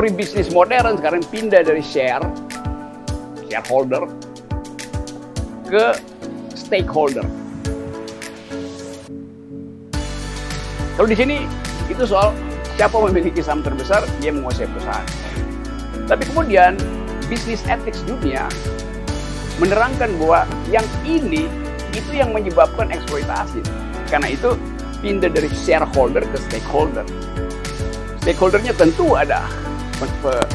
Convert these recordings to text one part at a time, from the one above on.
teori bisnis modern sekarang pindah dari share, shareholder, ke stakeholder. Kalau di sini itu soal siapa memiliki saham terbesar, dia menguasai perusahaan. Tapi kemudian bisnis ethics dunia menerangkan bahwa yang ini itu yang menyebabkan eksploitasi. Karena itu pindah dari shareholder ke stakeholder. Stakeholdernya tentu ada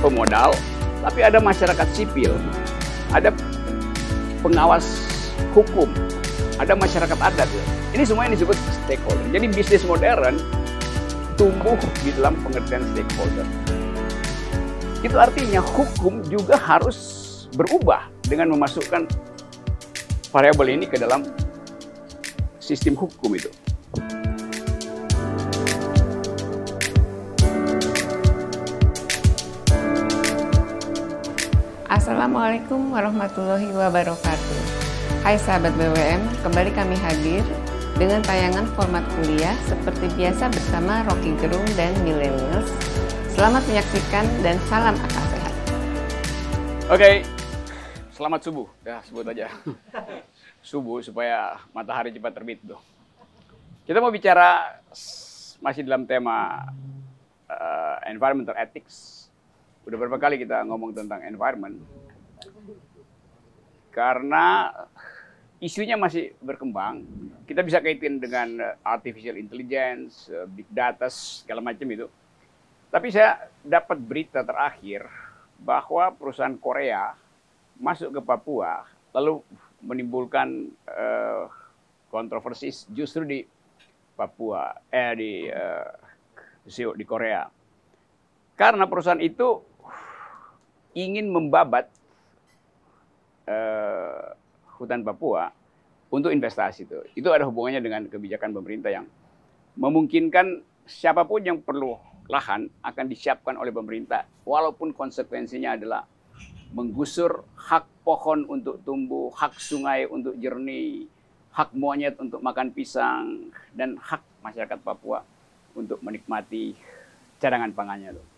pemodal, tapi ada masyarakat sipil, ada pengawas hukum, ada masyarakat adat. Ini semua yang disebut stakeholder. Jadi bisnis modern tumbuh di dalam pengertian stakeholder. Itu artinya hukum juga harus berubah dengan memasukkan variabel ini ke dalam sistem hukum itu. Assalamualaikum warahmatullahi wabarakatuh. Hai sahabat BWM, kembali kami hadir dengan tayangan format kuliah seperti biasa bersama Rocky Gerung dan Millennials. Selamat menyaksikan dan salam akal sehat. Oke, selamat subuh. Ya, sebut aja. subuh supaya matahari cepat terbit tuh. Kita mau bicara masih dalam tema uh, environmental ethics Udah berapa kali kita ngomong tentang environment. Karena isunya masih berkembang, kita bisa kaitin dengan eh, artificial intelligence, eh, big data, segala macam itu. Tapi saya dapat berita terakhir bahwa perusahaan Korea masuk ke Papua, lalu menimbulkan uh, kontroversi justru di Papua, eh di uh, di Korea. Karena perusahaan itu ingin membabat uh, hutan Papua untuk investasi itu. Itu ada hubungannya dengan kebijakan pemerintah yang memungkinkan siapa pun yang perlu lahan akan disiapkan oleh pemerintah walaupun konsekuensinya adalah menggusur hak pohon untuk tumbuh, hak sungai untuk jernih, hak monyet untuk makan pisang dan hak masyarakat Papua untuk menikmati cadangan pangannya. Tuh.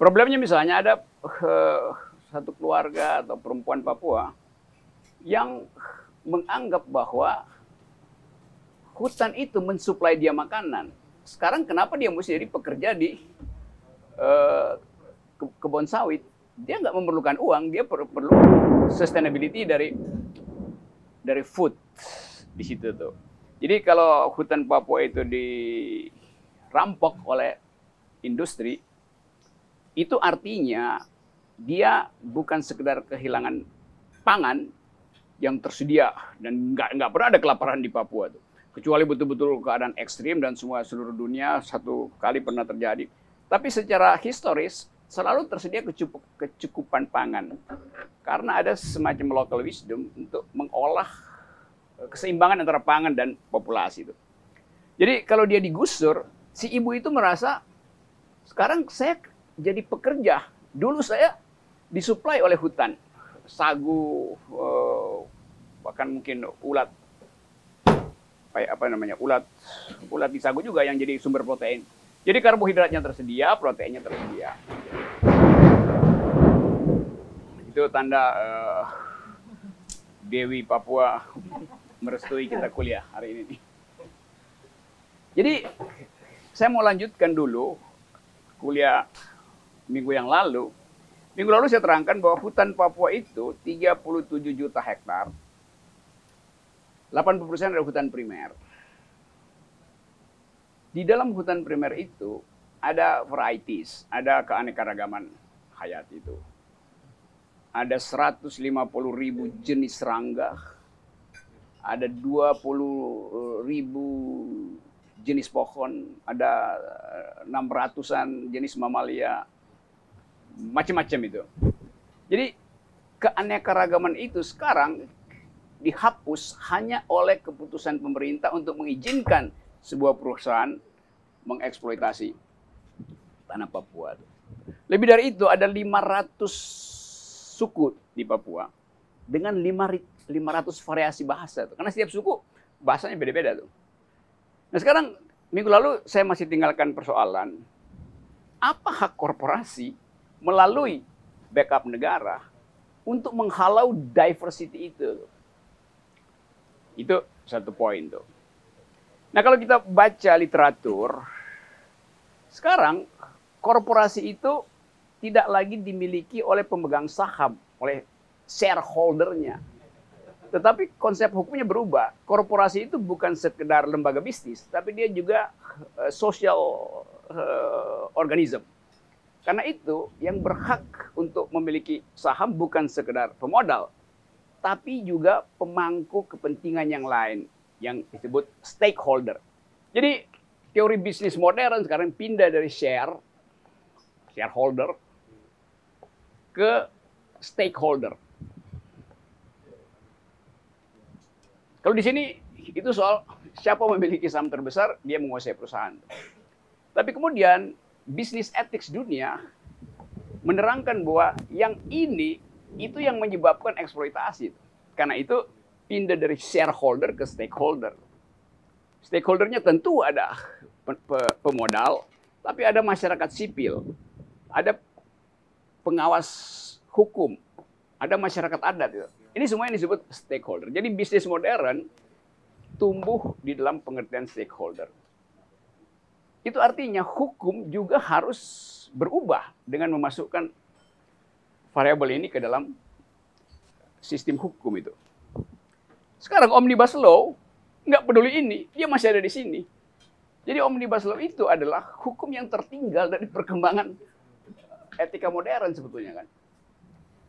Problemnya misalnya ada uh, satu keluarga atau perempuan Papua yang menganggap bahwa hutan itu mensuplai dia makanan. Sekarang kenapa dia mesti jadi pekerja di uh, ke kebun sawit? Dia nggak memerlukan uang, dia per perlu sustainability dari dari food di situ tuh. Jadi kalau hutan Papua itu dirampok oleh industri, itu artinya dia bukan sekedar kehilangan pangan yang tersedia dan nggak nggak pernah ada kelaparan di Papua tuh. Kecuali betul-betul keadaan ekstrim dan semua seluruh dunia satu kali pernah terjadi. Tapi secara historis selalu tersedia kecukup, kecukupan pangan. Karena ada semacam local wisdom untuk mengolah keseimbangan antara pangan dan populasi itu jadi kalau dia digusur si ibu itu merasa sekarang saya jadi pekerja. Dulu saya disuplai oleh hutan, sagu, uh, bahkan mungkin ulat, apa namanya, ulat, ulat di sagu juga yang jadi sumber protein. Jadi karbohidratnya tersedia, proteinnya tersedia. Itu tanda uh, Dewi Papua merestui kita kuliah hari ini. Jadi saya mau lanjutkan dulu kuliah minggu yang lalu, minggu lalu saya terangkan bahwa hutan Papua itu 37 juta hektar, 80% adalah hutan primer. Di dalam hutan primer itu ada varieties, ada keanekaragaman hayat itu. Ada 150 ribu jenis serangga, ada 20 ribu jenis pohon, ada 600-an jenis mamalia, macam-macam itu. Jadi keanekaragaman itu sekarang dihapus hanya oleh keputusan pemerintah untuk mengizinkan sebuah perusahaan mengeksploitasi tanah Papua. Lebih dari itu ada 500 suku di Papua dengan 500 variasi bahasa. Karena setiap suku bahasanya beda-beda tuh. Nah sekarang minggu lalu saya masih tinggalkan persoalan apa hak korporasi melalui backup negara untuk menghalau diversity itu. Itu satu poin tuh. Nah kalau kita baca literatur, sekarang korporasi itu tidak lagi dimiliki oleh pemegang saham, oleh shareholdernya. Tetapi konsep hukumnya berubah. Korporasi itu bukan sekedar lembaga bisnis, tapi dia juga uh, social uh, organism. Karena itu yang berhak untuk memiliki saham bukan sekedar pemodal, tapi juga pemangku kepentingan yang lain yang disebut stakeholder. Jadi teori bisnis modern sekarang pindah dari share, shareholder, ke stakeholder. Kalau di sini itu soal siapa memiliki saham terbesar, dia menguasai perusahaan. Tapi kemudian bisnis ethics dunia menerangkan bahwa yang ini itu yang menyebabkan eksploitasi. Karena itu pindah dari shareholder ke stakeholder. Stakeholdernya tentu ada pemodal, tapi ada masyarakat sipil, ada pengawas hukum, ada masyarakat adat. Ini semua yang disebut stakeholder. Jadi bisnis modern tumbuh di dalam pengertian stakeholder. Itu artinya hukum juga harus berubah dengan memasukkan variabel ini ke dalam sistem hukum itu. Sekarang omnibus law nggak peduli ini, dia masih ada di sini. Jadi omnibus law itu adalah hukum yang tertinggal dari perkembangan etika modern sebetulnya kan.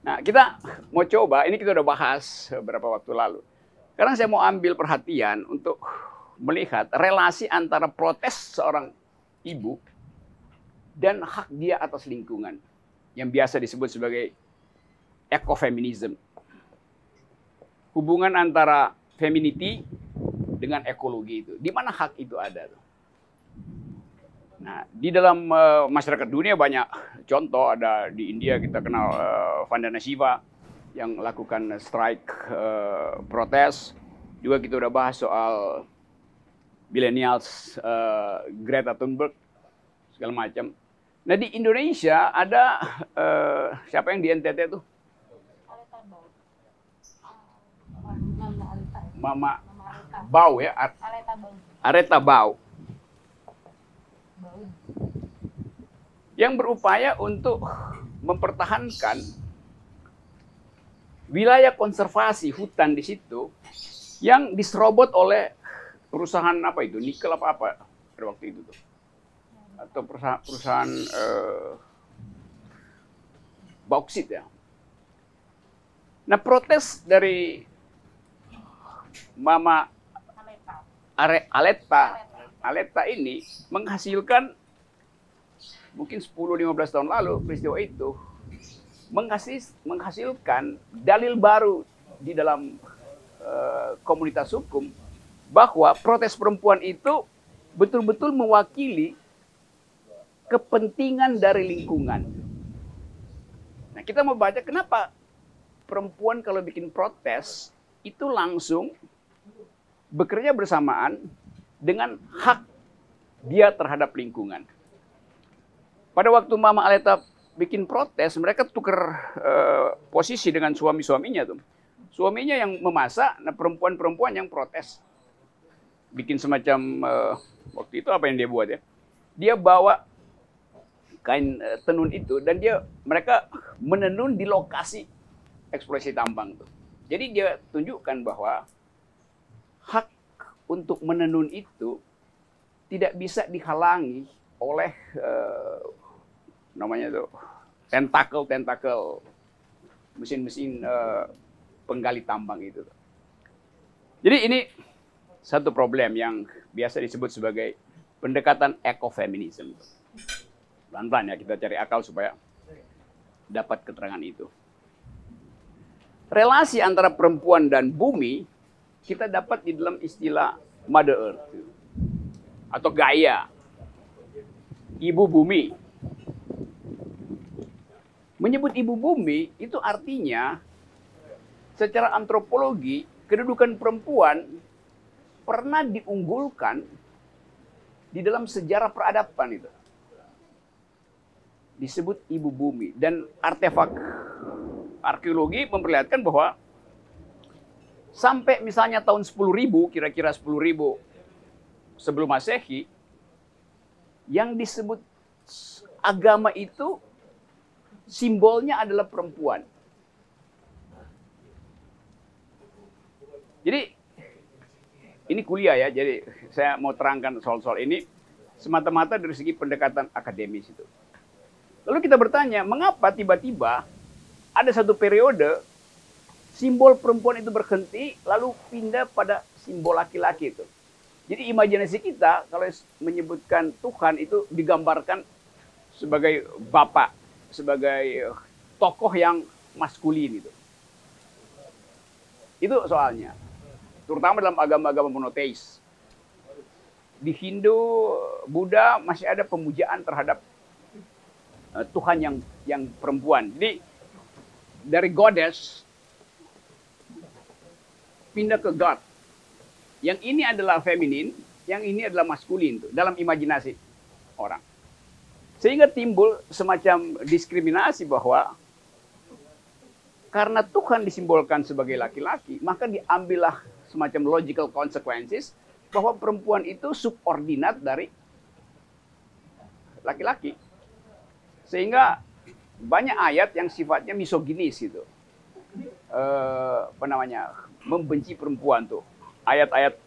Nah, kita mau coba, ini kita udah bahas beberapa waktu lalu. Sekarang saya mau ambil perhatian untuk melihat relasi antara protes seorang ibu dan hak dia atas lingkungan yang biasa disebut sebagai ekofeminisme. Hubungan antara femininity dengan ekologi itu. Di mana hak itu ada? Nah, di dalam uh, masyarakat dunia banyak contoh ada di India kita kenal uh, Vandana Shiva yang lakukan strike uh, protes. Juga kita udah bahas soal millennials uh, Greta Thunberg segala macam. Nah di Indonesia ada uh, siapa yang di NTT itu? Mama Bau ya, Areta Bau yang berupaya untuk mempertahankan wilayah konservasi hutan di situ yang diserobot oleh perusahaan apa itu? Nikel apa apa pada waktu itu tuh? Atau perusahaan, perusahaan uh, bauksit ya. Nah protes dari Mama Are, Aleta. Aleta ini menghasilkan mungkin 10-15 tahun lalu peristiwa itu menghasis, menghasilkan dalil baru di dalam uh, komunitas hukum bahwa protes perempuan itu betul-betul mewakili kepentingan dari lingkungan. Nah, kita mau baca kenapa perempuan kalau bikin protes itu langsung bekerja bersamaan dengan hak dia terhadap lingkungan. Pada waktu Mama Aleta bikin protes, mereka tukar uh, posisi dengan suami-suaminya tuh. Suaminya yang memasak, nah perempuan-perempuan yang protes. Bikin semacam uh, waktu itu apa yang dia buat ya? Dia bawa kain uh, tenun itu dan dia mereka menenun di lokasi eksploitasi tambang tuh. Jadi dia tunjukkan bahwa hak untuk menenun itu tidak bisa dihalangi oleh uh, namanya tuh tentakel tentakel mesin-mesin uh, penggali tambang itu. Jadi ini satu problem yang biasa disebut sebagai pendekatan ekofeminisme. Pelan-pelan ya kita cari akal supaya dapat keterangan itu. Relasi antara perempuan dan bumi kita dapat di dalam istilah Mother Earth atau Gaia, ibu bumi. Menyebut ibu bumi itu artinya secara antropologi kedudukan perempuan pernah diunggulkan di dalam sejarah peradaban itu. disebut ibu bumi dan artefak arkeologi memperlihatkan bahwa sampai misalnya tahun 10.000 kira-kira 10.000 sebelum Masehi yang disebut agama itu simbolnya adalah perempuan. Jadi ini kuliah ya, jadi saya mau terangkan soal-soal ini semata-mata dari segi pendekatan akademis itu. Lalu kita bertanya, mengapa tiba-tiba ada satu periode simbol perempuan itu berhenti lalu pindah pada simbol laki-laki itu. Jadi imajinasi kita kalau menyebutkan Tuhan itu digambarkan sebagai bapak, sebagai tokoh yang maskulin itu. Itu soalnya. Terutama dalam agama-agama monoteis. Di Hindu, Buddha masih ada pemujaan terhadap uh, Tuhan yang yang perempuan. Jadi dari goddess pindah ke god. Yang ini adalah feminin, yang ini adalah maskulin tuh dalam imajinasi orang. Sehingga timbul semacam diskriminasi bahwa karena Tuhan disimbolkan sebagai laki-laki, maka diambillah semacam logical consequences bahwa perempuan itu subordinat dari laki-laki. Sehingga banyak ayat yang sifatnya misoginis gitu. Eh, apa namanya? membenci perempuan tuh. Ayat-ayat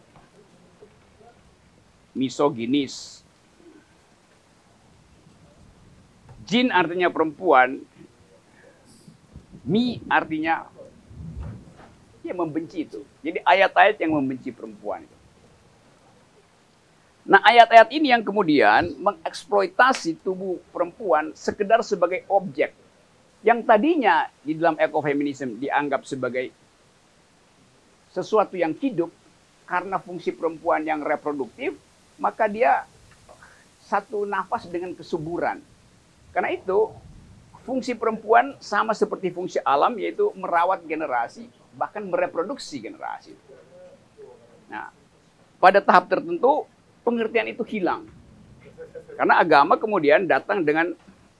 misoginis. Jin artinya perempuan, mi artinya ya membenci itu. Jadi ayat-ayat yang membenci perempuan itu. Nah ayat-ayat ini yang kemudian mengeksploitasi tubuh perempuan sekedar sebagai objek. Yang tadinya di dalam ekofeminisme dianggap sebagai sesuatu yang hidup karena fungsi perempuan yang reproduktif, maka dia satu nafas dengan kesuburan. Karena itu fungsi perempuan sama seperti fungsi alam yaitu merawat generasi bahkan mereproduksi generasi. Nah, pada tahap tertentu pengertian itu hilang. Karena agama kemudian datang dengan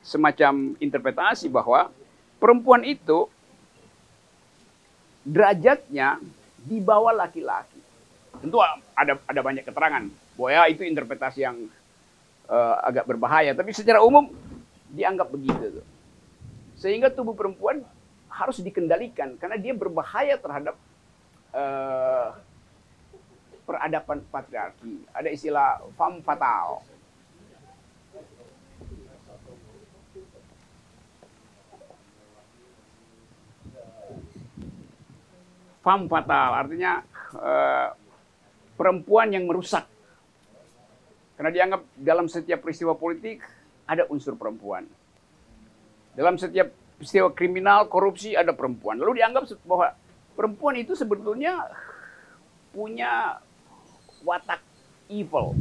semacam interpretasi bahwa perempuan itu derajatnya di bawah laki-laki. Tentu ada ada banyak keterangan bahwa ya itu interpretasi yang uh, agak berbahaya, tapi secara umum dianggap begitu. Sehingga tubuh perempuan harus dikendalikan karena dia berbahaya terhadap uh, peradaban patriarki. Ada istilah fam fatal. Fam fatal artinya uh, perempuan yang merusak. Karena dianggap dalam setiap peristiwa politik ada unsur perempuan. Dalam setiap peristiwa kriminal, korupsi ada perempuan. Lalu dianggap bahwa perempuan itu sebetulnya punya watak evil,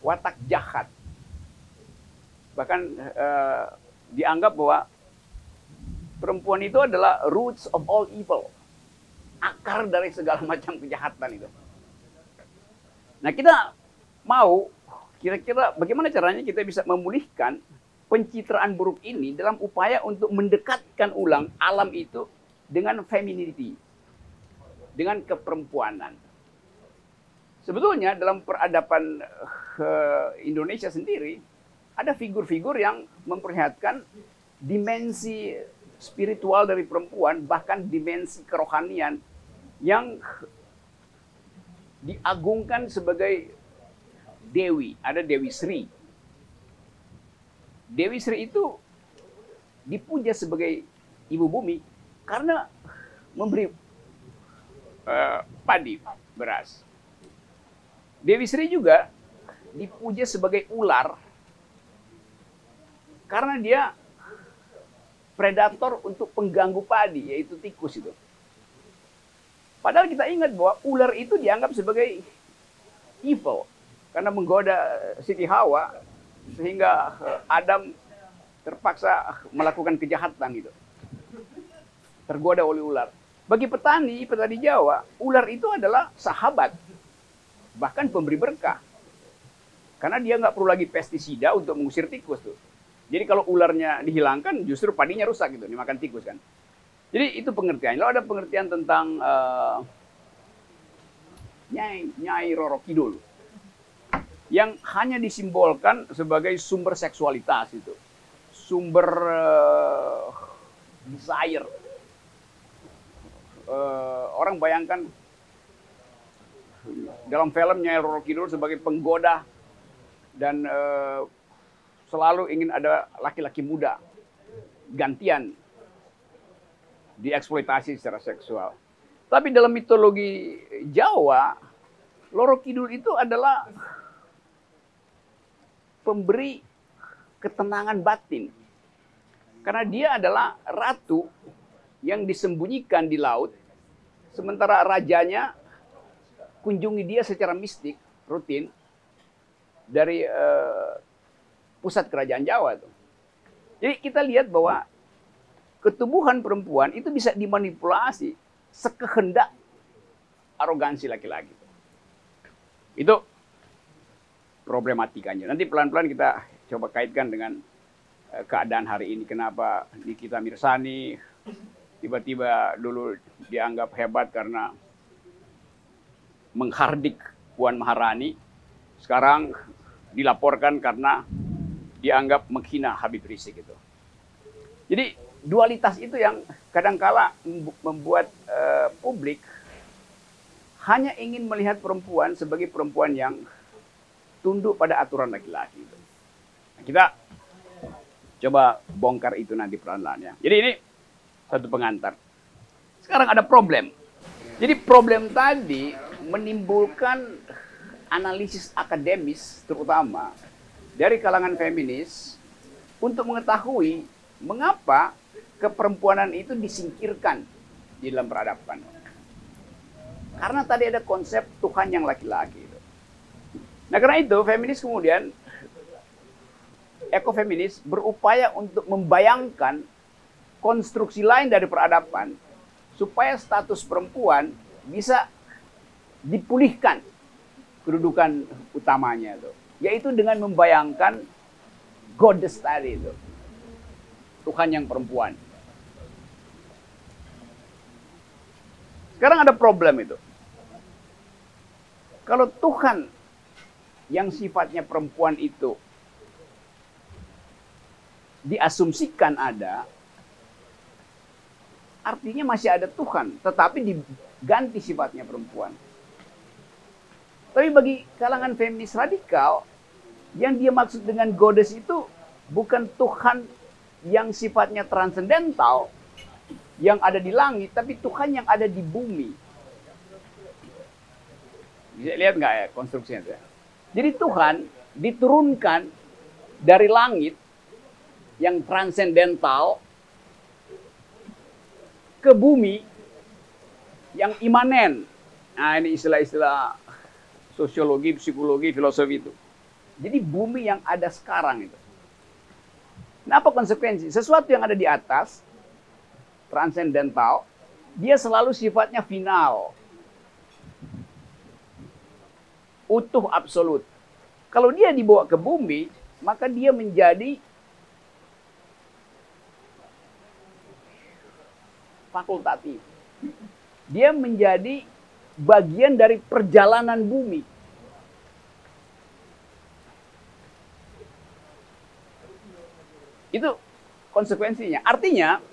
watak jahat. Bahkan uh, dianggap bahwa perempuan itu adalah roots of all evil, akar dari segala macam kejahatan itu. Nah kita mau kira-kira bagaimana caranya kita bisa memulihkan pencitraan buruk ini dalam upaya untuk mendekatkan ulang alam itu dengan femininity, dengan keperempuanan. Sebetulnya dalam peradaban uh, Indonesia sendiri ada figur-figur yang memperlihatkan dimensi spiritual dari perempuan bahkan dimensi kerohanian yang diagungkan sebagai dewi, ada Dewi Sri Dewi Sri itu dipuja sebagai ibu bumi karena memberi uh, padi beras. Dewi Sri juga dipuja sebagai ular karena dia predator untuk pengganggu padi yaitu tikus itu. Padahal kita ingat bahwa ular itu dianggap sebagai evil karena menggoda Siti Hawa sehingga eh, Adam terpaksa melakukan kejahatan gitu. Tergoda oleh ular. Bagi petani, petani Jawa, ular itu adalah sahabat, bahkan pemberi berkah. Karena dia nggak perlu lagi pestisida untuk mengusir tikus tuh. Jadi kalau ularnya dihilangkan, justru padinya rusak gitu, dimakan tikus kan. Jadi itu pengertian. Lalu ada pengertian tentang uh, Nyai, Nyai Roro Kidul yang hanya disimbolkan sebagai sumber seksualitas itu, sumber uh, desire. Uh, orang bayangkan dalam film Nyai Roro Kidul sebagai penggoda dan uh, selalu ingin ada laki-laki muda gantian dieksploitasi secara seksual. Tapi dalam mitologi Jawa, Loro Kidul itu adalah pemberi ketenangan batin. Karena dia adalah ratu yang disembunyikan di laut, sementara rajanya kunjungi dia secara mistik, rutin, dari uh, pusat kerajaan Jawa. Tuh. Jadi kita lihat bahwa ketubuhan perempuan itu bisa dimanipulasi sekehendak arogansi laki-laki. Itu problematikanya. Nanti pelan-pelan kita coba kaitkan dengan eh, keadaan hari ini. Kenapa Nikita Mirsani tiba-tiba dulu dianggap hebat karena menghardik Puan Maharani. Sekarang dilaporkan karena dianggap menghina Habib Rizik itu. Jadi dualitas itu yang kadangkala membuat uh, publik hanya ingin melihat perempuan sebagai perempuan yang tunduk pada aturan laki-laki. Nah, kita coba bongkar itu nanti pelan-pelan ya. Jadi ini satu pengantar. Sekarang ada problem. Jadi problem tadi menimbulkan analisis akademis terutama dari kalangan feminis untuk mengetahui mengapa keperempuanan itu disingkirkan di dalam peradaban. Karena tadi ada konsep Tuhan yang laki-laki. Nah karena itu feminis kemudian ekofeminis berupaya untuk membayangkan konstruksi lain dari peradaban supaya status perempuan bisa dipulihkan kedudukan utamanya itu yaitu dengan membayangkan goddess tadi itu Tuhan yang perempuan Sekarang ada problem itu. Kalau Tuhan yang sifatnya perempuan itu diasumsikan ada, artinya masih ada Tuhan, tetapi diganti sifatnya perempuan. Tapi bagi kalangan feminis radikal, yang dia maksud dengan goddess itu bukan Tuhan yang sifatnya transendental, yang ada di langit, tapi Tuhan yang ada di bumi. Bisa lihat nggak ya konstruksinya itu? Jadi Tuhan diturunkan dari langit yang transendental ke bumi yang imanen. Nah ini istilah-istilah sosiologi, psikologi, filosofi itu. Jadi bumi yang ada sekarang itu. Nah apa konsekuensi? Sesuatu yang ada di atas transendental, dia selalu sifatnya final. Utuh absolut. Kalau dia dibawa ke bumi, maka dia menjadi fakultatif. Dia menjadi bagian dari perjalanan bumi. Itu konsekuensinya. Artinya,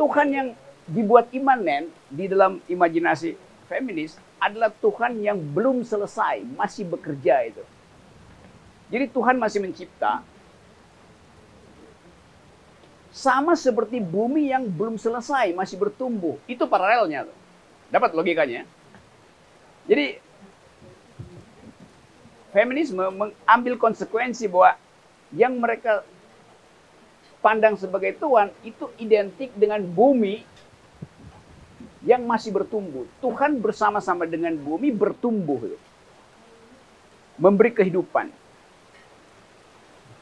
Tuhan yang dibuat imanen di dalam imajinasi feminis adalah Tuhan yang belum selesai, masih bekerja itu. Jadi Tuhan masih mencipta sama seperti bumi yang belum selesai, masih bertumbuh. Itu paralelnya. Dapat logikanya? Jadi feminisme mengambil konsekuensi bahwa yang mereka pandang sebagai Tuhan itu identik dengan bumi yang masih bertumbuh. Tuhan bersama-sama dengan bumi bertumbuh. Memberi kehidupan.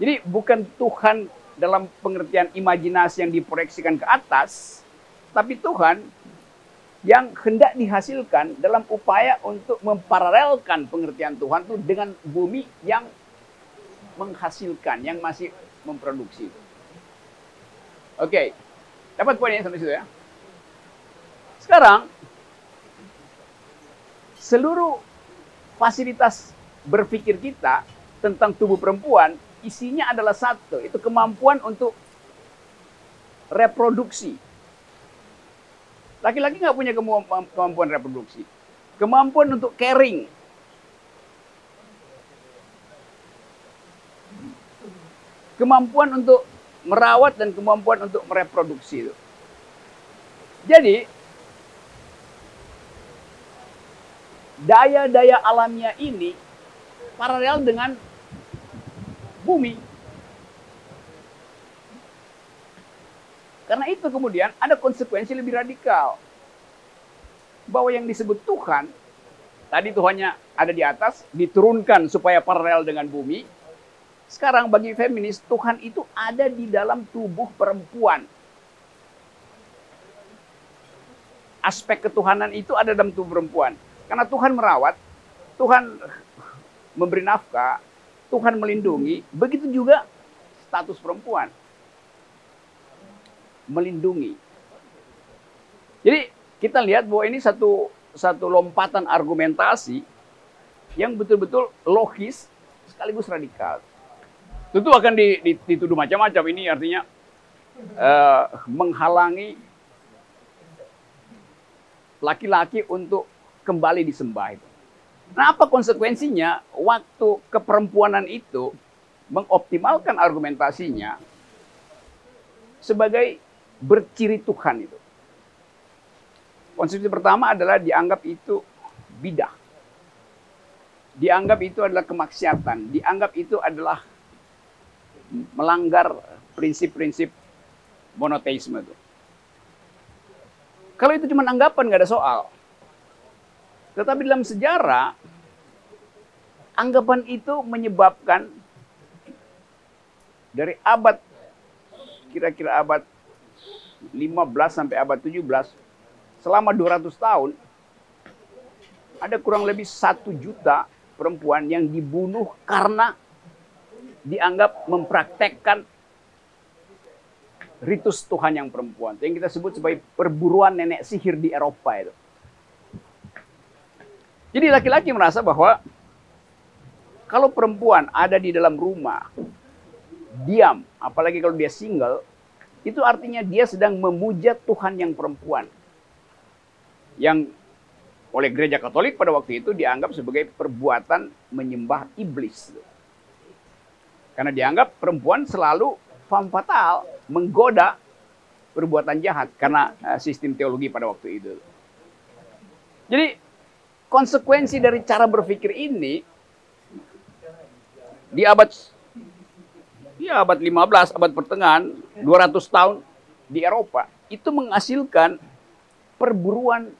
Jadi bukan Tuhan dalam pengertian imajinasi yang diproyeksikan ke atas, tapi Tuhan yang hendak dihasilkan dalam upaya untuk memparalelkan pengertian Tuhan itu dengan bumi yang menghasilkan, yang masih memproduksi. Oke, dapat poinnya sampai situ ya. Sekarang seluruh fasilitas berpikir kita tentang tubuh perempuan isinya adalah satu, itu kemampuan untuk reproduksi. Laki-laki nggak punya kemampuan reproduksi. Kemampuan untuk caring. Kemampuan untuk merawat dan kemampuan untuk mereproduksi. Jadi daya-daya alamiah ini paralel dengan bumi. Karena itu kemudian ada konsekuensi lebih radikal. Bahwa yang disebut Tuhan, tadi Tuhannya ada di atas, diturunkan supaya paralel dengan bumi. Sekarang bagi feminis, Tuhan itu ada di dalam tubuh perempuan. Aspek ketuhanan itu ada dalam tubuh perempuan. Karena Tuhan merawat, Tuhan memberi nafkah, Tuhan melindungi, begitu juga status perempuan melindungi. Jadi kita lihat bahwa ini satu satu lompatan argumentasi yang betul-betul logis sekaligus radikal. Tentu akan dituduh macam-macam ini artinya uh, menghalangi laki-laki untuk kembali disembah itu. Nah, apa konsekuensinya waktu keperempuanan itu mengoptimalkan argumentasinya sebagai berciri Tuhan itu. Konsepsi pertama adalah dianggap itu bidah. Dianggap itu adalah kemaksiatan. Dianggap itu adalah melanggar prinsip-prinsip monoteisme itu. Kalau itu cuma anggapan nggak ada soal. Tetapi dalam sejarah, anggapan itu menyebabkan dari abad kira-kira abad 15 sampai abad 17 selama 200 tahun ada kurang lebih satu juta perempuan yang dibunuh karena dianggap mempraktekkan ritus Tuhan yang perempuan. Yang kita sebut sebagai perburuan nenek sihir di Eropa itu. Jadi laki-laki merasa bahwa kalau perempuan ada di dalam rumah, diam, apalagi kalau dia single, itu artinya dia sedang memuja Tuhan yang perempuan. Yang oleh gereja Katolik pada waktu itu dianggap sebagai perbuatan menyembah iblis. Karena dianggap perempuan selalu fam fatal, menggoda perbuatan jahat karena eh, sistem teologi pada waktu itu. Jadi konsekuensi dari cara berpikir ini di abad ya abad 15, abad pertengahan, 200 tahun di Eropa, itu menghasilkan perburuan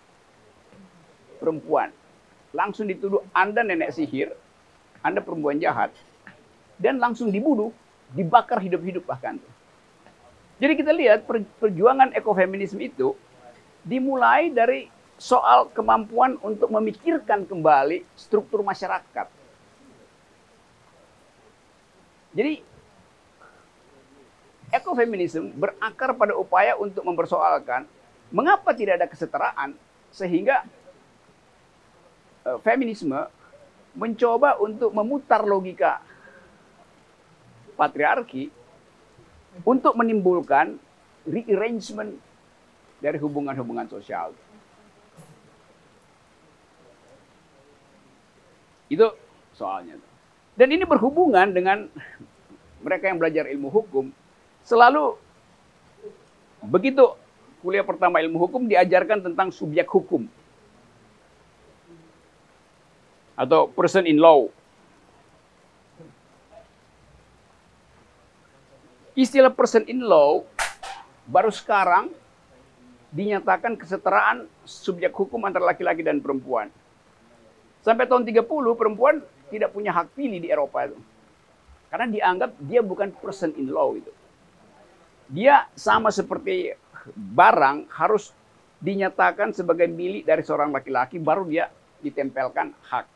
perempuan. Langsung dituduh Anda nenek sihir, Anda perempuan jahat. Dan langsung dibunuh, dibakar hidup-hidup bahkan. Jadi kita lihat perjuangan ekofeminisme itu dimulai dari soal kemampuan untuk memikirkan kembali struktur masyarakat. Jadi ekofeminisme berakar pada upaya untuk mempersoalkan mengapa tidak ada kesetaraan sehingga uh, feminisme mencoba untuk memutar logika patriarki untuk menimbulkan rearrangement dari hubungan-hubungan sosial. Itu soalnya. Dan ini berhubungan dengan mereka yang belajar ilmu hukum selalu begitu kuliah pertama ilmu hukum diajarkan tentang subjek hukum atau person in law. Istilah person in law baru sekarang dinyatakan kesetaraan subjek hukum antara laki-laki dan perempuan. Sampai tahun 30 perempuan tidak punya hak pilih di Eropa itu. Karena dianggap dia bukan person in law itu dia sama seperti barang harus dinyatakan sebagai milik dari seorang laki-laki baru dia ditempelkan hak.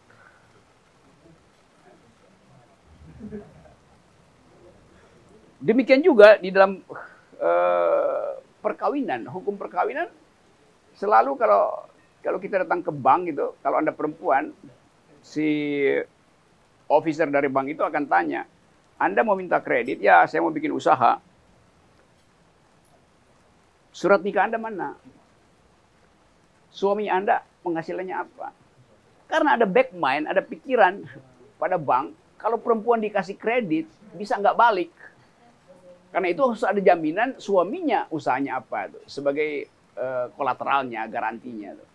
demikian juga di dalam uh, perkawinan, hukum perkawinan selalu kalau kalau kita datang ke bank itu, kalau anda perempuan, si officer dari bank itu akan tanya, anda mau minta kredit? Ya, saya mau bikin usaha. Surat nikah Anda mana? Suami Anda penghasilannya apa? Karena ada back mind, ada pikiran pada bank, kalau perempuan dikasih kredit, bisa nggak balik. Karena itu harus ada jaminan suaminya usahanya apa tuh, sebagai uh, kolateralnya, garantinya tuh.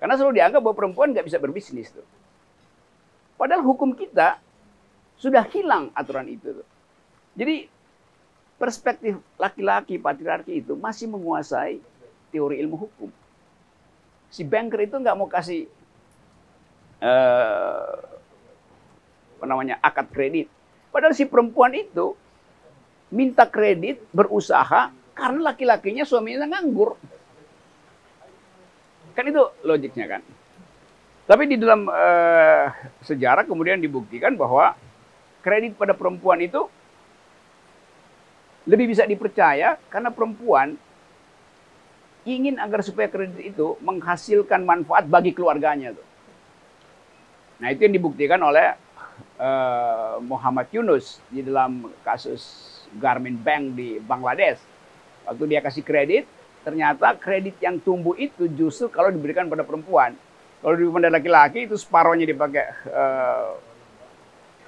Karena selalu dianggap bahwa perempuan nggak bisa berbisnis tuh. Padahal hukum kita sudah hilang aturan itu tuh. Jadi perspektif laki-laki patriarki itu masih menguasai teori ilmu hukum. Si banker itu nggak mau kasih uh, apa namanya akad kredit. Padahal si perempuan itu minta kredit berusaha karena laki-lakinya suaminya nganggur. Kan itu logiknya kan. Tapi di dalam uh, sejarah kemudian dibuktikan bahwa kredit pada perempuan itu lebih bisa dipercaya karena perempuan ingin agar supaya kredit itu menghasilkan manfaat bagi keluarganya tuh. Nah itu yang dibuktikan oleh uh, Muhammad Yunus di dalam kasus Garmin Bank di Bangladesh. Waktu dia kasih kredit, ternyata kredit yang tumbuh itu justru kalau diberikan pada perempuan. Kalau diberikan pada laki-laki itu separohnya dipakai uh,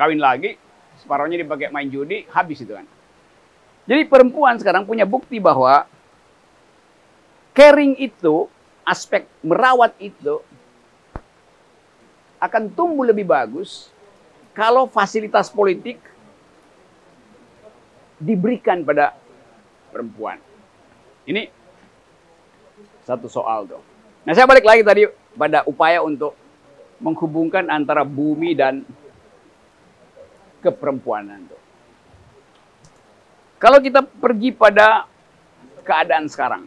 kawin lagi, separohnya dipakai main judi, habis itu kan. Jadi perempuan sekarang punya bukti bahwa caring itu, aspek merawat itu akan tumbuh lebih bagus kalau fasilitas politik diberikan pada perempuan. Ini satu soal tuh. Nah saya balik lagi tadi pada upaya untuk menghubungkan antara bumi dan keperempuanan tuh. Kalau kita pergi pada keadaan sekarang,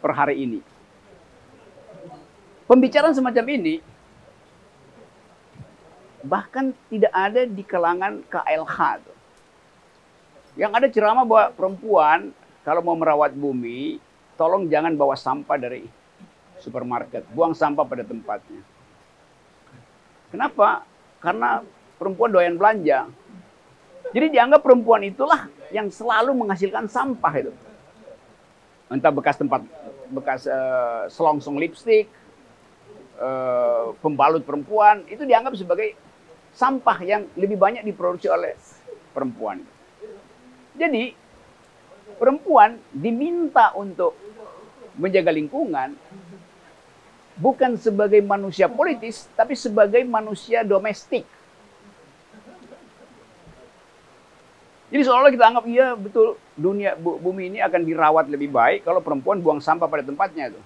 per hari ini, pembicaraan semacam ini bahkan tidak ada di kalangan KLH. Tuh. Yang ada ceramah bahwa perempuan kalau mau merawat bumi, tolong jangan bawa sampah dari supermarket, buang sampah pada tempatnya. Kenapa? Karena perempuan doyan belanja. Jadi dianggap perempuan itulah yang selalu menghasilkan sampah itu. Entah bekas tempat bekas uh, selongsong lipstick, uh, pembalut perempuan itu dianggap sebagai sampah yang lebih banyak diproduksi oleh perempuan. Jadi perempuan diminta untuk menjaga lingkungan bukan sebagai manusia politis tapi sebagai manusia domestik. Jadi seolah-olah kita anggap iya betul dunia bumi ini akan dirawat lebih baik kalau perempuan buang sampah pada tempatnya itu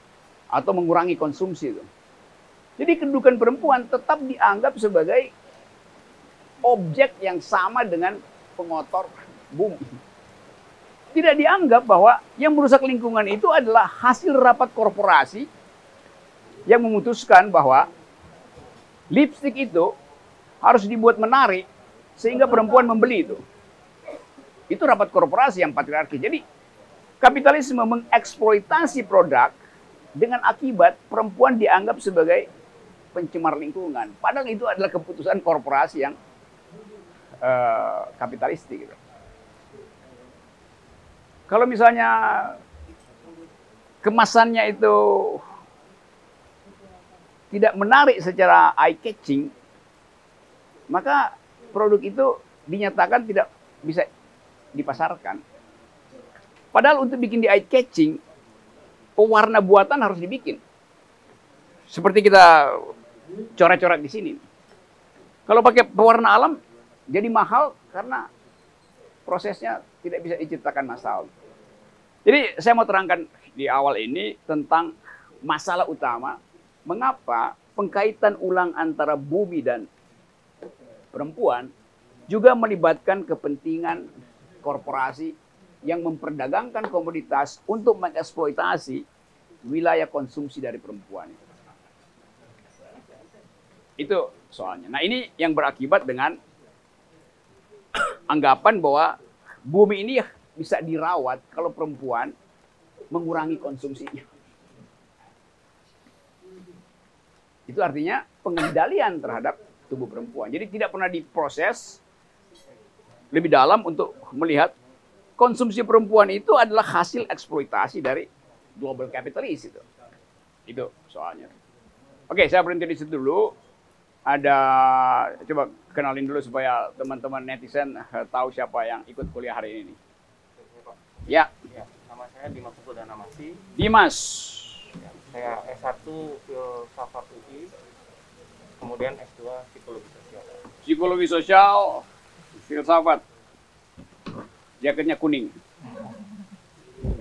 atau mengurangi konsumsi itu. Jadi kedudukan perempuan tetap dianggap sebagai objek yang sama dengan pengotor bumi. Tidak dianggap bahwa yang merusak lingkungan itu adalah hasil rapat korporasi yang memutuskan bahwa lipstick itu harus dibuat menarik sehingga perempuan membeli itu. Itu rapat korporasi yang patriarki. Jadi kapitalisme mengeksploitasi produk dengan akibat perempuan dianggap sebagai pencemar lingkungan. Padahal itu adalah keputusan korporasi yang uh, kapitalistik. Gitu. Kalau misalnya kemasannya itu tidak menarik secara eye catching, maka produk itu dinyatakan tidak bisa dipasarkan. Padahal untuk bikin di eye catching, pewarna buatan harus dibikin. Seperti kita coret-coret di sini. Kalau pakai pewarna alam, jadi mahal karena prosesnya tidak bisa diciptakan massal. Jadi saya mau terangkan di awal ini tentang masalah utama mengapa pengkaitan ulang antara bumi dan perempuan juga melibatkan kepentingan korporasi yang memperdagangkan komoditas untuk mengeksploitasi wilayah konsumsi dari perempuan. Itu soalnya. Nah ini yang berakibat dengan anggapan bahwa bumi ini bisa dirawat kalau perempuan mengurangi konsumsinya. Itu artinya pengendalian terhadap tubuh perempuan. Jadi tidak pernah diproses lebih dalam untuk melihat konsumsi perempuan itu adalah hasil eksploitasi dari global capitalist itu. Itu soalnya. Oke, saya berhenti di situ dulu. Ada coba kenalin dulu supaya teman-teman netizen eh, tahu siapa yang ikut kuliah hari ini. Ya. Ya, nama saya Dimas Pudana Masi. Dimas. Ya, saya S1 Filsafat UI, kemudian S2 Psikologi Sosial. Psikologi sosial, filsafat. Jaketnya kuning.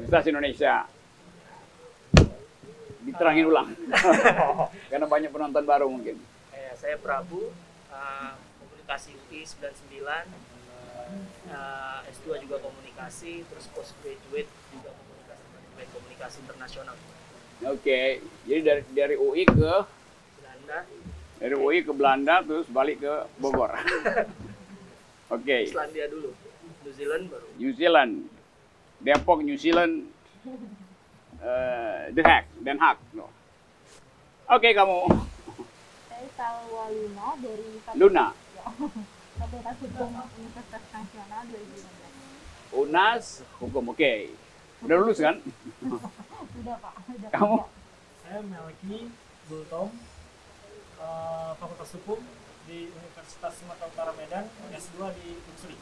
Universitas Indonesia. Diterangin ulang. Karena banyak penonton baru mungkin. Eh, saya Prabu, uh, komunikasi UI 99, uh, S2 juga komunikasi, terus postgraduate juga komunikasi manajemen komunikasi internasional. Oke, jadi dari dari UI ke Belanda, dari UI ke Belanda terus balik ke Bogor. Oke, Islandia dulu, New Zealand baru. New Zealand, Depok, New Zealand, eh, Den Haag, Den Haag. No. Oke kamu, Saya Salwa Luna dari Fakultas- Luna, Fakultas Hukum Universitas Nasional 2015. Unas, hukum. Oke, udah lulus kan? Sudah Pak, sudah. Kamu? Saya Melki Gultom, eh, Fakultas Hukum di Universitas Sumatera Utara Medan, S2 di Unsri.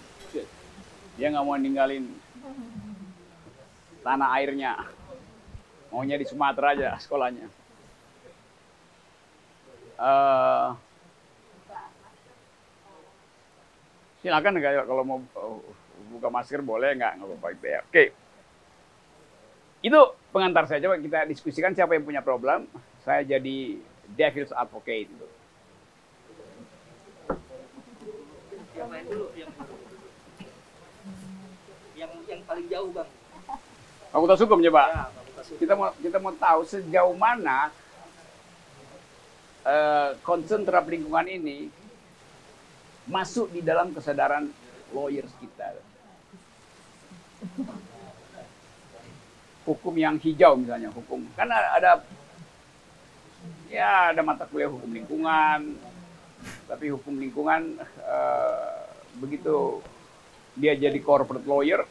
Dia nggak mau ninggalin tanah airnya. Maunya di Sumatera aja sekolahnya. Eh, silakan kayak kalau mau uh, buka masker boleh nggak nggak apa-apa ya. Oke. Itu pengantar saya coba kita diskusikan siapa yang punya problem. Saya jadi devil's advocate itu. Yang main dulu, yang yang yang paling jauh bang. Fakultas hukum coba. Ya, fakultas hukum. kita mau kita mau tahu sejauh mana concern terhadap lingkungan ini masuk di dalam kesadaran lawyers kita. Hukum yang hijau misalnya, hukum. Kan ada, ya ada mata kuliah hukum lingkungan, tapi hukum lingkungan eh, begitu dia jadi corporate lawyer,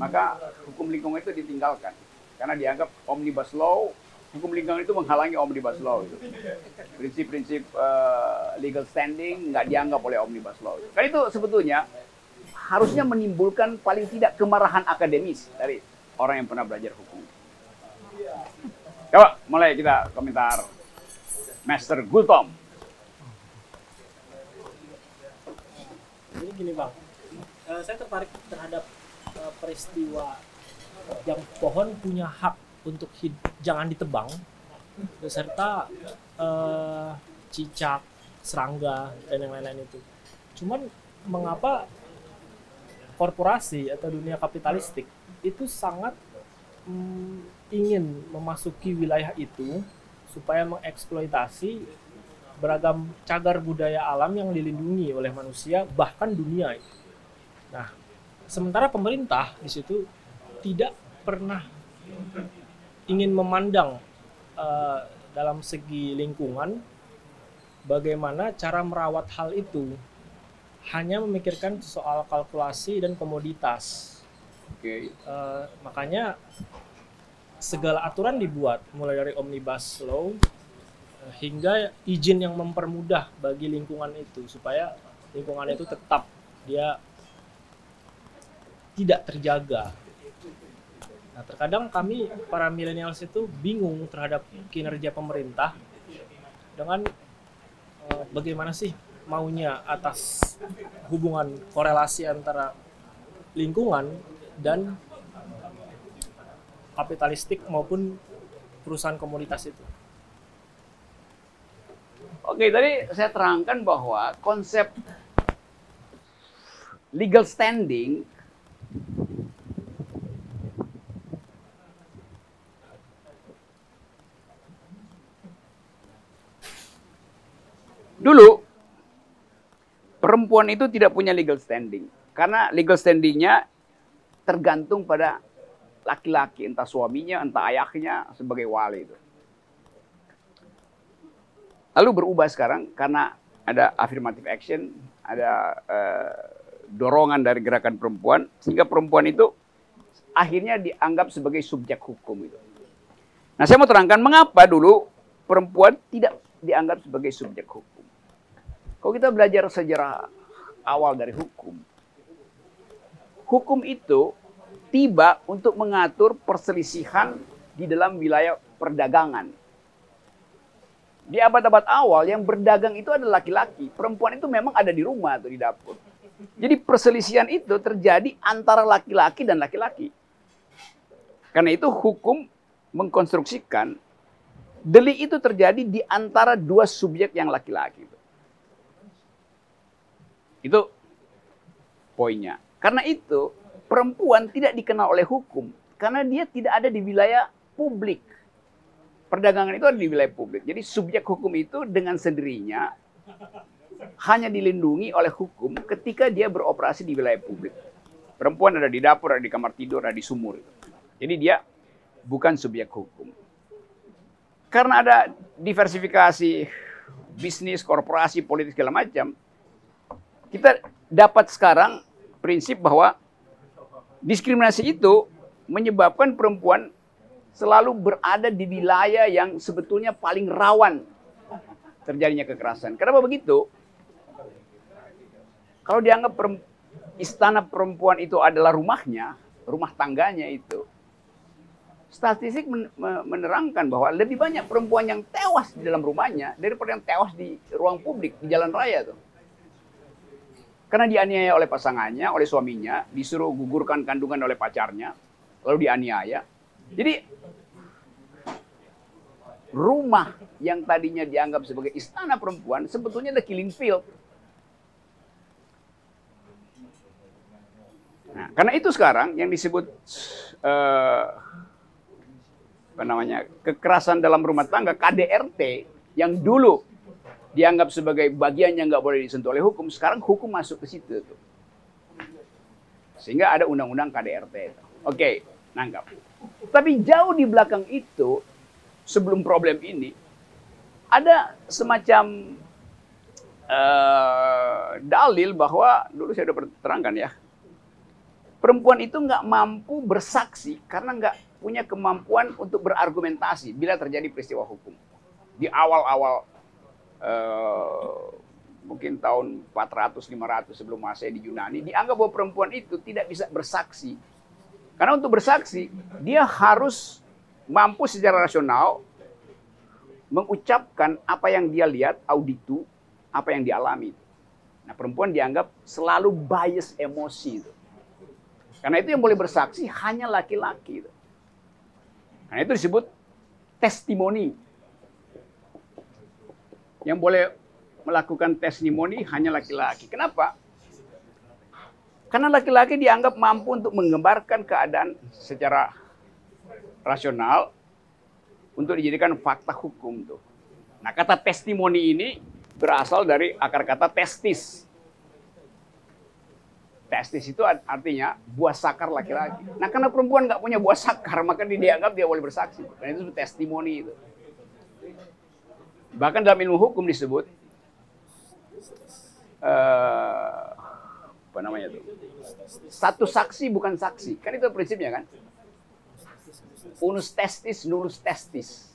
maka hukum lingkungan itu ditinggalkan. Karena dianggap omnibus law hukum lingkungan itu menghalangi omnibus law itu. Prinsip-prinsip eh, legal standing nggak dianggap oleh omnibus law kan itu sebetulnya harusnya menimbulkan paling tidak kemarahan akademis dari orang yang pernah belajar hukum. Coba mulai kita komentar. Master Gultom. Jadi gini bang, eh, saya tertarik terhadap eh, peristiwa yang pohon punya hak untuk hid- jangan ditebang, beserta eh, cicak, serangga dan yang lain-lain itu. Cuman mengapa korporasi atau dunia kapitalistik itu sangat mm, ingin memasuki wilayah itu supaya mengeksploitasi beragam cagar budaya alam yang dilindungi oleh manusia bahkan dunia. Nah, sementara pemerintah di situ tidak pernah ingin memandang eh, dalam segi lingkungan bagaimana cara merawat hal itu hanya memikirkan soal kalkulasi dan komoditas. oke Eh, makanya segala aturan dibuat mulai dari omnibus law eh, hingga izin yang mempermudah bagi lingkungan itu supaya lingkungan itu tetap dia tidak terjaga. Nah, terkadang kami para milenials itu bingung terhadap kinerja pemerintah dengan eh, bagaimana sih maunya atas hubungan korelasi antara lingkungan dan kapitalistik maupun perusahaan komoditas itu. Oke, tadi saya terangkan bahwa konsep legal standing dulu perempuan itu tidak punya legal standing Karena legal standingnya tergantung pada laki-laki, entah suaminya, entah ayahnya sebagai wali itu. Lalu berubah sekarang karena ada affirmative action, ada uh, dorongan dari gerakan perempuan, sehingga perempuan itu akhirnya dianggap sebagai subjek hukum itu. Nah, saya mau terangkan mengapa dulu perempuan tidak dianggap sebagai subjek hukum. Kalau kita belajar sejarah awal dari hukum, hukum itu tiba untuk mengatur perselisihan di dalam wilayah perdagangan. Di abad-abad awal yang berdagang itu adalah laki-laki, perempuan itu memang ada di rumah atau di dapur. Jadi perselisihan itu terjadi antara laki-laki dan laki-laki. Karena itu hukum mengkonstruksikan delik itu terjadi di antara dua subjek yang laki-laki. Itu poinnya. Karena itu perempuan tidak dikenal oleh hukum karena dia tidak ada di wilayah publik. Perdagangan itu ada di wilayah publik. Jadi subjek hukum itu dengan sendirinya hanya dilindungi oleh hukum ketika dia beroperasi di wilayah publik. Perempuan ada di dapur, ada di kamar tidur, ada di sumur. Jadi dia bukan subjek hukum. Karena ada diversifikasi bisnis, korporasi, politik segala macam, kita dapat sekarang prinsip bahwa diskriminasi itu menyebabkan perempuan selalu berada di wilayah yang sebetulnya paling rawan terjadinya kekerasan. Kenapa begitu? Kalau dianggap istana perempuan itu adalah rumahnya, rumah tangganya itu, statistik menerangkan bahwa lebih banyak perempuan yang tewas di dalam rumahnya daripada yang tewas di ruang publik, di jalan raya tuh. Karena dianiaya oleh pasangannya, oleh suaminya, disuruh gugurkan kandungan oleh pacarnya, lalu dianiaya. Jadi rumah yang tadinya dianggap sebagai istana perempuan sebetulnya ada killing field. Nah, karena itu sekarang yang disebut uh, apa namanya kekerasan dalam rumah tangga KDRT yang dulu dianggap sebagai bagian yang nggak boleh disentuh oleh hukum, sekarang hukum masuk ke situ tuh. Sehingga ada undang-undang KDRT. Oke, nangkap. Tapi jauh di belakang itu, sebelum problem ini, ada semacam uh, dalil bahwa dulu saya sudah terangkan ya, perempuan itu nggak mampu bersaksi karena nggak punya kemampuan untuk berargumentasi bila terjadi peristiwa hukum. Di awal-awal uh, mungkin tahun 400-500 sebelum Masehi di Yunani, dianggap bahwa perempuan itu tidak bisa bersaksi. Karena untuk bersaksi, dia harus mampu secara rasional mengucapkan apa yang dia lihat, auditu, apa yang dialami. Nah, perempuan dianggap selalu bias emosi itu. Karena itu yang boleh bersaksi hanya laki-laki. Karena itu disebut testimoni. Yang boleh melakukan testimoni hanya laki-laki. Kenapa? Karena laki-laki dianggap mampu untuk menggambarkan keadaan secara rasional untuk dijadikan fakta hukum tuh. Nah, kata testimoni ini berasal dari akar kata testis. Testis itu artinya buah sakar laki-laki. Nah, karena perempuan nggak punya buah sakar, maka dia dianggap dia boleh bersaksi. Dan itu testimoni itu. Bahkan dalam ilmu hukum disebut uh, apa namanya itu? Satu saksi bukan saksi. Kan itu prinsipnya kan? unus testis, nulus testis.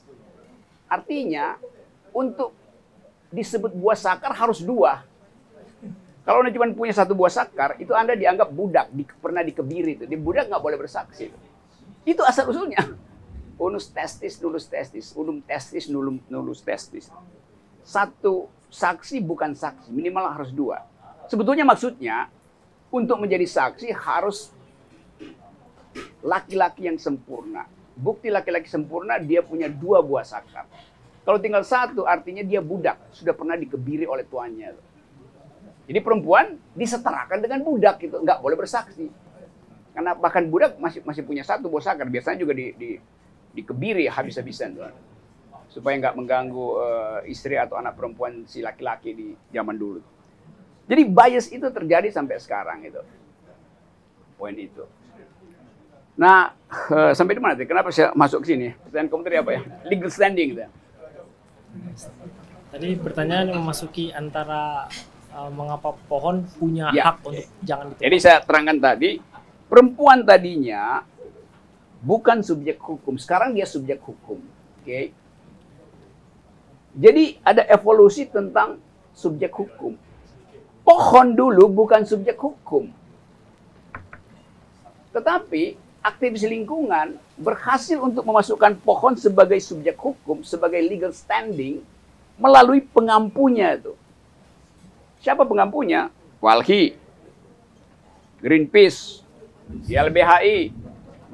Artinya, untuk disebut buah sakar harus dua. Kalau Anda cuma punya satu buah sakar, itu Anda dianggap budak, di, pernah dikebiri itu. Di budak nggak boleh bersaksi. Itu asal usulnya. Unus testis, nulus testis. Unum testis, nulum, nulus testis. Satu saksi bukan saksi, minimal harus dua. Sebetulnya maksudnya, untuk menjadi saksi harus laki-laki yang sempurna bukti laki-laki sempurna dia punya dua buah sakar. Kalau tinggal satu artinya dia budak, sudah pernah dikebiri oleh tuannya. Jadi perempuan disetarakan dengan budak itu, nggak boleh bersaksi. Karena bahkan budak masih masih punya satu buah sakar, biasanya juga di, di dikebiri habis-habisan tuan. Supaya nggak mengganggu uh, istri atau anak perempuan si laki-laki di zaman dulu. Jadi bias itu terjadi sampai sekarang itu. poin itu. Nah, eh, sampai di mana tadi? Kenapa saya masuk ke sini? Pertanyaan kamu tadi apa ya? Legal standing gitu. Tadi pertanyaan yang memasuki antara uh, mengapa pohon punya Ya. hak untuk jangan ditebang. Jadi saya terangkan tadi, perempuan tadinya bukan subjek hukum, sekarang dia subjek hukum. Oke. Jadi ada evolusi tentang subjek hukum. Pohon dulu bukan subjek hukum. Tetapi aktivis lingkungan berhasil untuk memasukkan pohon sebagai subjek hukum, sebagai legal standing melalui pengampunya itu. Siapa pengampunya? Walhi, Greenpeace, YLBHI,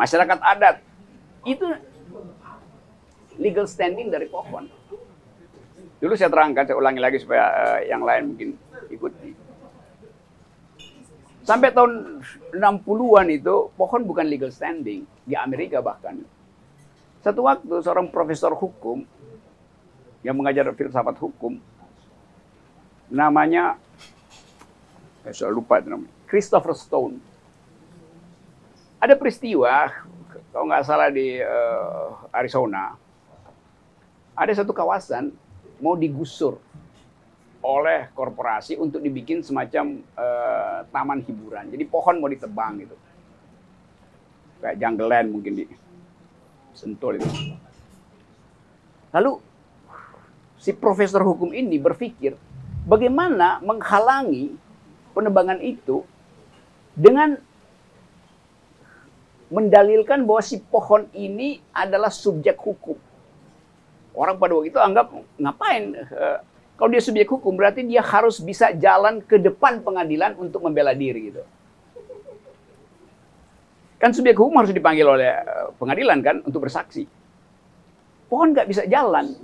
masyarakat adat. Itu legal standing dari pohon. Dulu saya terangkan, saya ulangi lagi supaya eh, yang lain mungkin ikuti. Sampai tahun 60-an itu pohon bukan legal standing di Amerika bahkan. Satu waktu seorang profesor hukum yang mengajar filsafat hukum namanya eh, saya lupa namanya Christopher Stone. Ada peristiwa kalau nggak salah di eh, Arizona ada satu kawasan mau digusur oleh korporasi untuk dibikin semacam eh, taman hiburan. Jadi pohon mau ditebang gitu. Kayak jungle land mungkin di Sentul itu. Lalu si profesor hukum ini berpikir bagaimana menghalangi penebangan itu dengan mendalilkan bahwa si pohon ini adalah subjek hukum. Orang pada waktu itu anggap ngapain eh, kalau dia subjek hukum berarti dia harus bisa jalan ke depan pengadilan untuk membela diri gitu. Kan subjek hukum harus dipanggil oleh eh, pengadilan kan untuk bersaksi. Pohon nggak bisa jalan.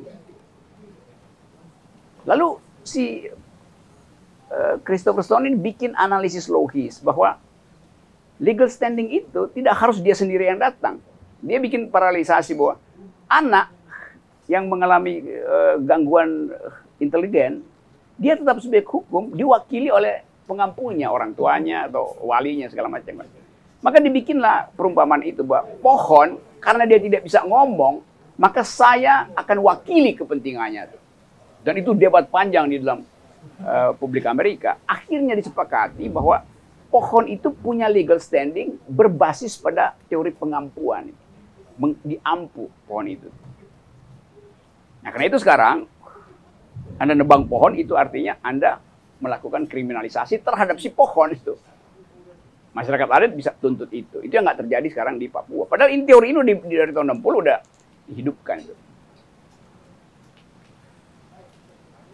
Lalu si eh, Christopher Stone ini bikin analisis logis bahwa legal standing itu tidak harus dia sendiri yang datang. Dia bikin paralelisasi bahwa anak yang mengalami eh, gangguan eh, intelijen, dia tetap subjek hukum diwakili oleh pengampunya, orang tuanya atau walinya segala macam. Maka dibikinlah perumpamaan itu bahwa pohon karena dia tidak bisa ngomong, maka saya akan wakili kepentingannya. Dan itu debat panjang di dalam eh, publik Amerika. Akhirnya disepakati bahwa pohon itu punya legal standing berbasis pada teori pengampuan. Diampu pohon itu. Nah, karena itu sekarang Anda nebang pohon itu artinya Anda melakukan kriminalisasi terhadap si pohon itu. Masyarakat adat bisa tuntut itu. Itu yang nggak terjadi sekarang di Papua. Padahal ini teori ini dari tahun 60 udah dihidupkan itu.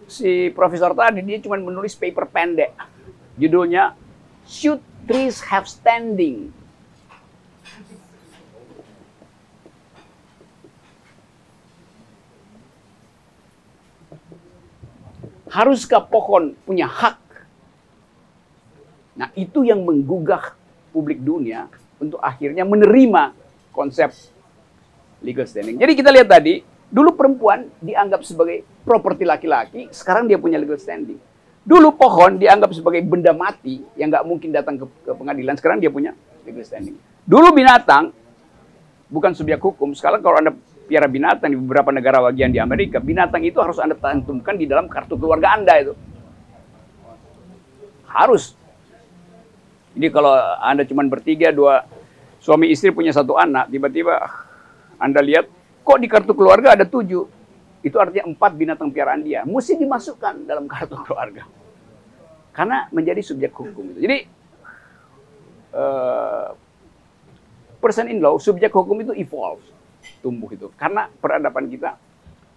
Si profesor tadi dia cuma menulis paper pendek. Judulnya Should Trees Have Standing? Haruskah pohon punya hak? Nah, itu yang menggugah publik dunia untuk akhirnya menerima konsep legal standing. Jadi kita lihat tadi, dulu perempuan dianggap sebagai properti laki-laki, sekarang dia punya legal standing. Dulu pohon dianggap sebagai benda mati yang nggak mungkin datang ke, ke pengadilan, sekarang dia punya legal standing. Dulu binatang bukan subjek hukum, sekarang kalau anda piara binatang di beberapa negara bagian di Amerika, binatang itu harus anda cantumkan di dalam kartu keluarga anda itu. Harus. Jadi kalau anda cuma bertiga, dua suami istri punya satu anak, tiba-tiba anda lihat kok di kartu keluarga ada tujuh. Itu artinya empat binatang piaraan dia. Mesti dimasukkan dalam kartu keluarga. Karena menjadi subjek hukum. Jadi, eh, person in law, subjek hukum itu evolve. Tumbuh itu. Karena peradaban kita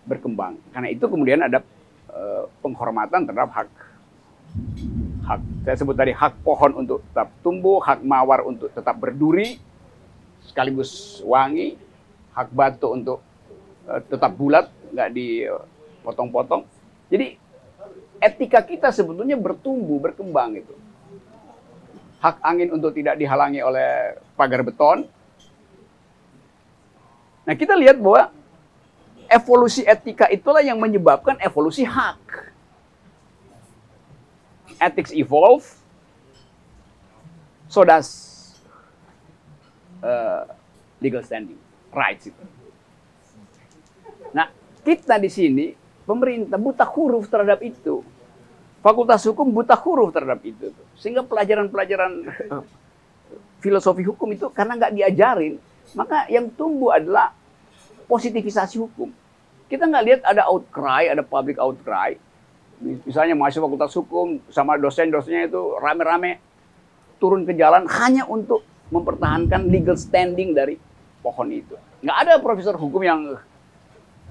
berkembang. Karena itu kemudian ada eh, penghormatan terhadap hak hak saya sebut tadi hak pohon untuk tetap tumbuh, hak mawar untuk tetap berduri, sekaligus wangi, hak batu untuk eh, tetap bulat, nggak dipotong-potong. Jadi etika kita sebetulnya bertumbuh, berkembang itu. Hak angin untuk tidak dihalangi oleh pagar beton. Nah kita lihat bahwa evolusi etika itulah yang menyebabkan evolusi hak. Ethics evolve, so does eh, legal standing, rights itu. Kita di sini pemerintah buta huruf terhadap itu. Fakultas hukum buta huruf terhadap itu. Sehingga pelajaran-pelajaran eh, filosofi hukum itu karena nggak diajarin, maka yang tumbuh adalah positivisasi hukum. Kita nggak lihat ada outcry, ada public outcry. Misalnya mahasiswa fakultas hukum sama dosen-dosennya itu rame-rame turun ke jalan hanya untuk mempertahankan legal standing dari pohon itu. Nggak ada profesor hukum yang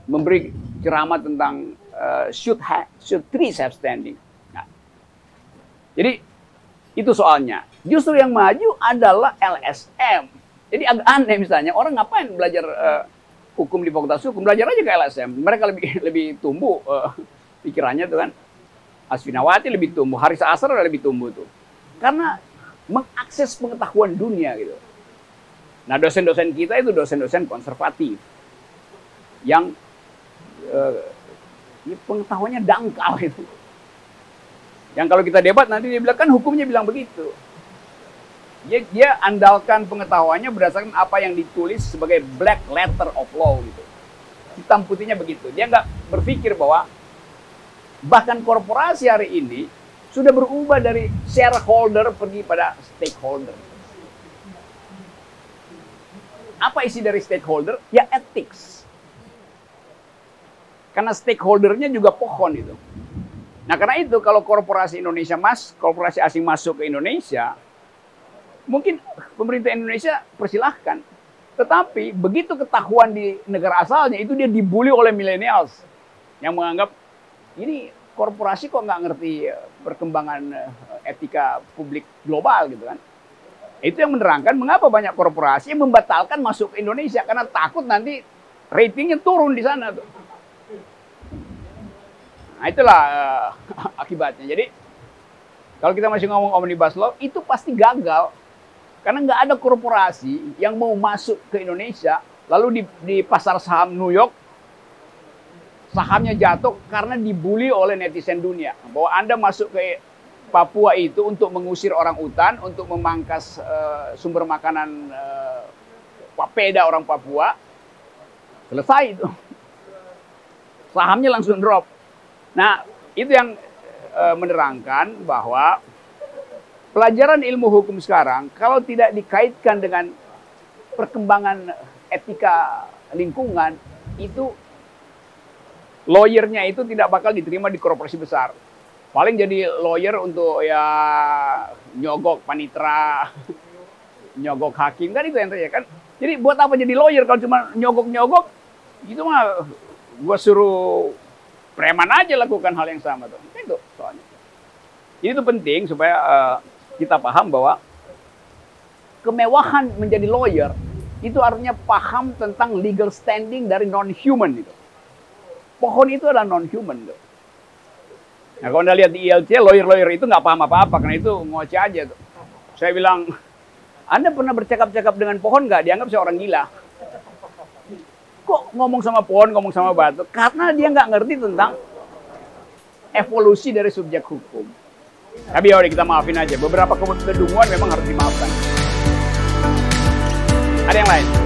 memberi ceramah tentang uh, should have, should trees have standing. Nah, jadi itu soalnya. Justru yang maju adalah LSM. Jadi agak aneh misalnya orang ngapain belajar uh, hukum di fakultas hukum belajar aja ke LSM. Mereka lebih lebih tumbuh uh, pikirannya tuh kan. Asfinawati lebih tumbuh, Haris Asar lebih tumbuh tuh. Karena mengakses pengetahuan dunia gitu. Nah dosen-dosen kita itu dosen-dosen konservatif yang uh, pengetahuannya dangkal itu. Yang kalau kita debat nanti dia bilang kan hukumnya bilang begitu. Dia, dia andalkan pengetahuannya berdasarkan apa yang ditulis sebagai black letter of law gitu. Hitam putihnya begitu. Dia nggak berpikir bahwa bahkan korporasi hari ini sudah berubah dari shareholder pergi pada stakeholder. Apa isi dari stakeholder? Ya ethics. Karena stakeholdernya juga pohon itu. Nah karena itu kalau korporasi Indonesia mas, korporasi asing masuk ke Indonesia, mungkin pemerintah Indonesia persilahkan. Tetapi begitu ketahuan di negara asalnya itu dia dibully oleh millennials yang menganggap ini korporasi kok nggak ngerti perkembangan eh, etika publik global gitu kan. Itu yang menerangkan mengapa banyak korporasi membatalkan masuk ke Indonesia karena takut nanti ratingnya turun di sana tuh. Nah itulah uh, akibatnya. Jadi kalau kita masih ngomong omnibus law itu pasti gagal karena nggak ada korporasi yang mau masuk ke Indonesia lalu di, di pasar saham New York sahamnya jatuh karena dibully oleh netizen dunia bahwa Anda masuk ke Papua itu untuk mengusir orang utan, untuk memangkas uh, sumber makanan uh, papeda orang Papua. Selesai itu. Sahamnya langsung drop. Nah, itu yang uh, menerangkan bahwa pelajaran ilmu hukum sekarang kalau tidak dikaitkan dengan perkembangan etika lingkungan itu lawyernya itu tidak bakal diterima di korporasi besar. Paling jadi lawyer untuk ya nyogok panitra, nyogok hakim kan itu yang terjadi kan. Jadi buat apa jadi lawyer kalau cuma nyogok-nyogok? Itu mah gua suruh preman aja lakukan hal yang sama tuh. Itu soalnya. Jadi itu penting supaya uh, kita paham bahwa kemewahan menjadi lawyer itu artinya paham tentang legal standing dari non-human itu pohon itu adalah non-human. Tuh. Nah kalau anda lihat di ILC, lawyer-lawyer itu nggak paham apa-apa, karena itu ngoceh aja tuh. Saya bilang, Anda pernah bercakap-cakap dengan pohon nggak? Dianggap saya orang gila. Kok ngomong sama pohon, ngomong sama batu? Karena dia nggak ngerti tentang evolusi dari subjek hukum. Tapi ya kita maafin aja. Beberapa kedunguan memang harus dimaafkan. Ada yang lain?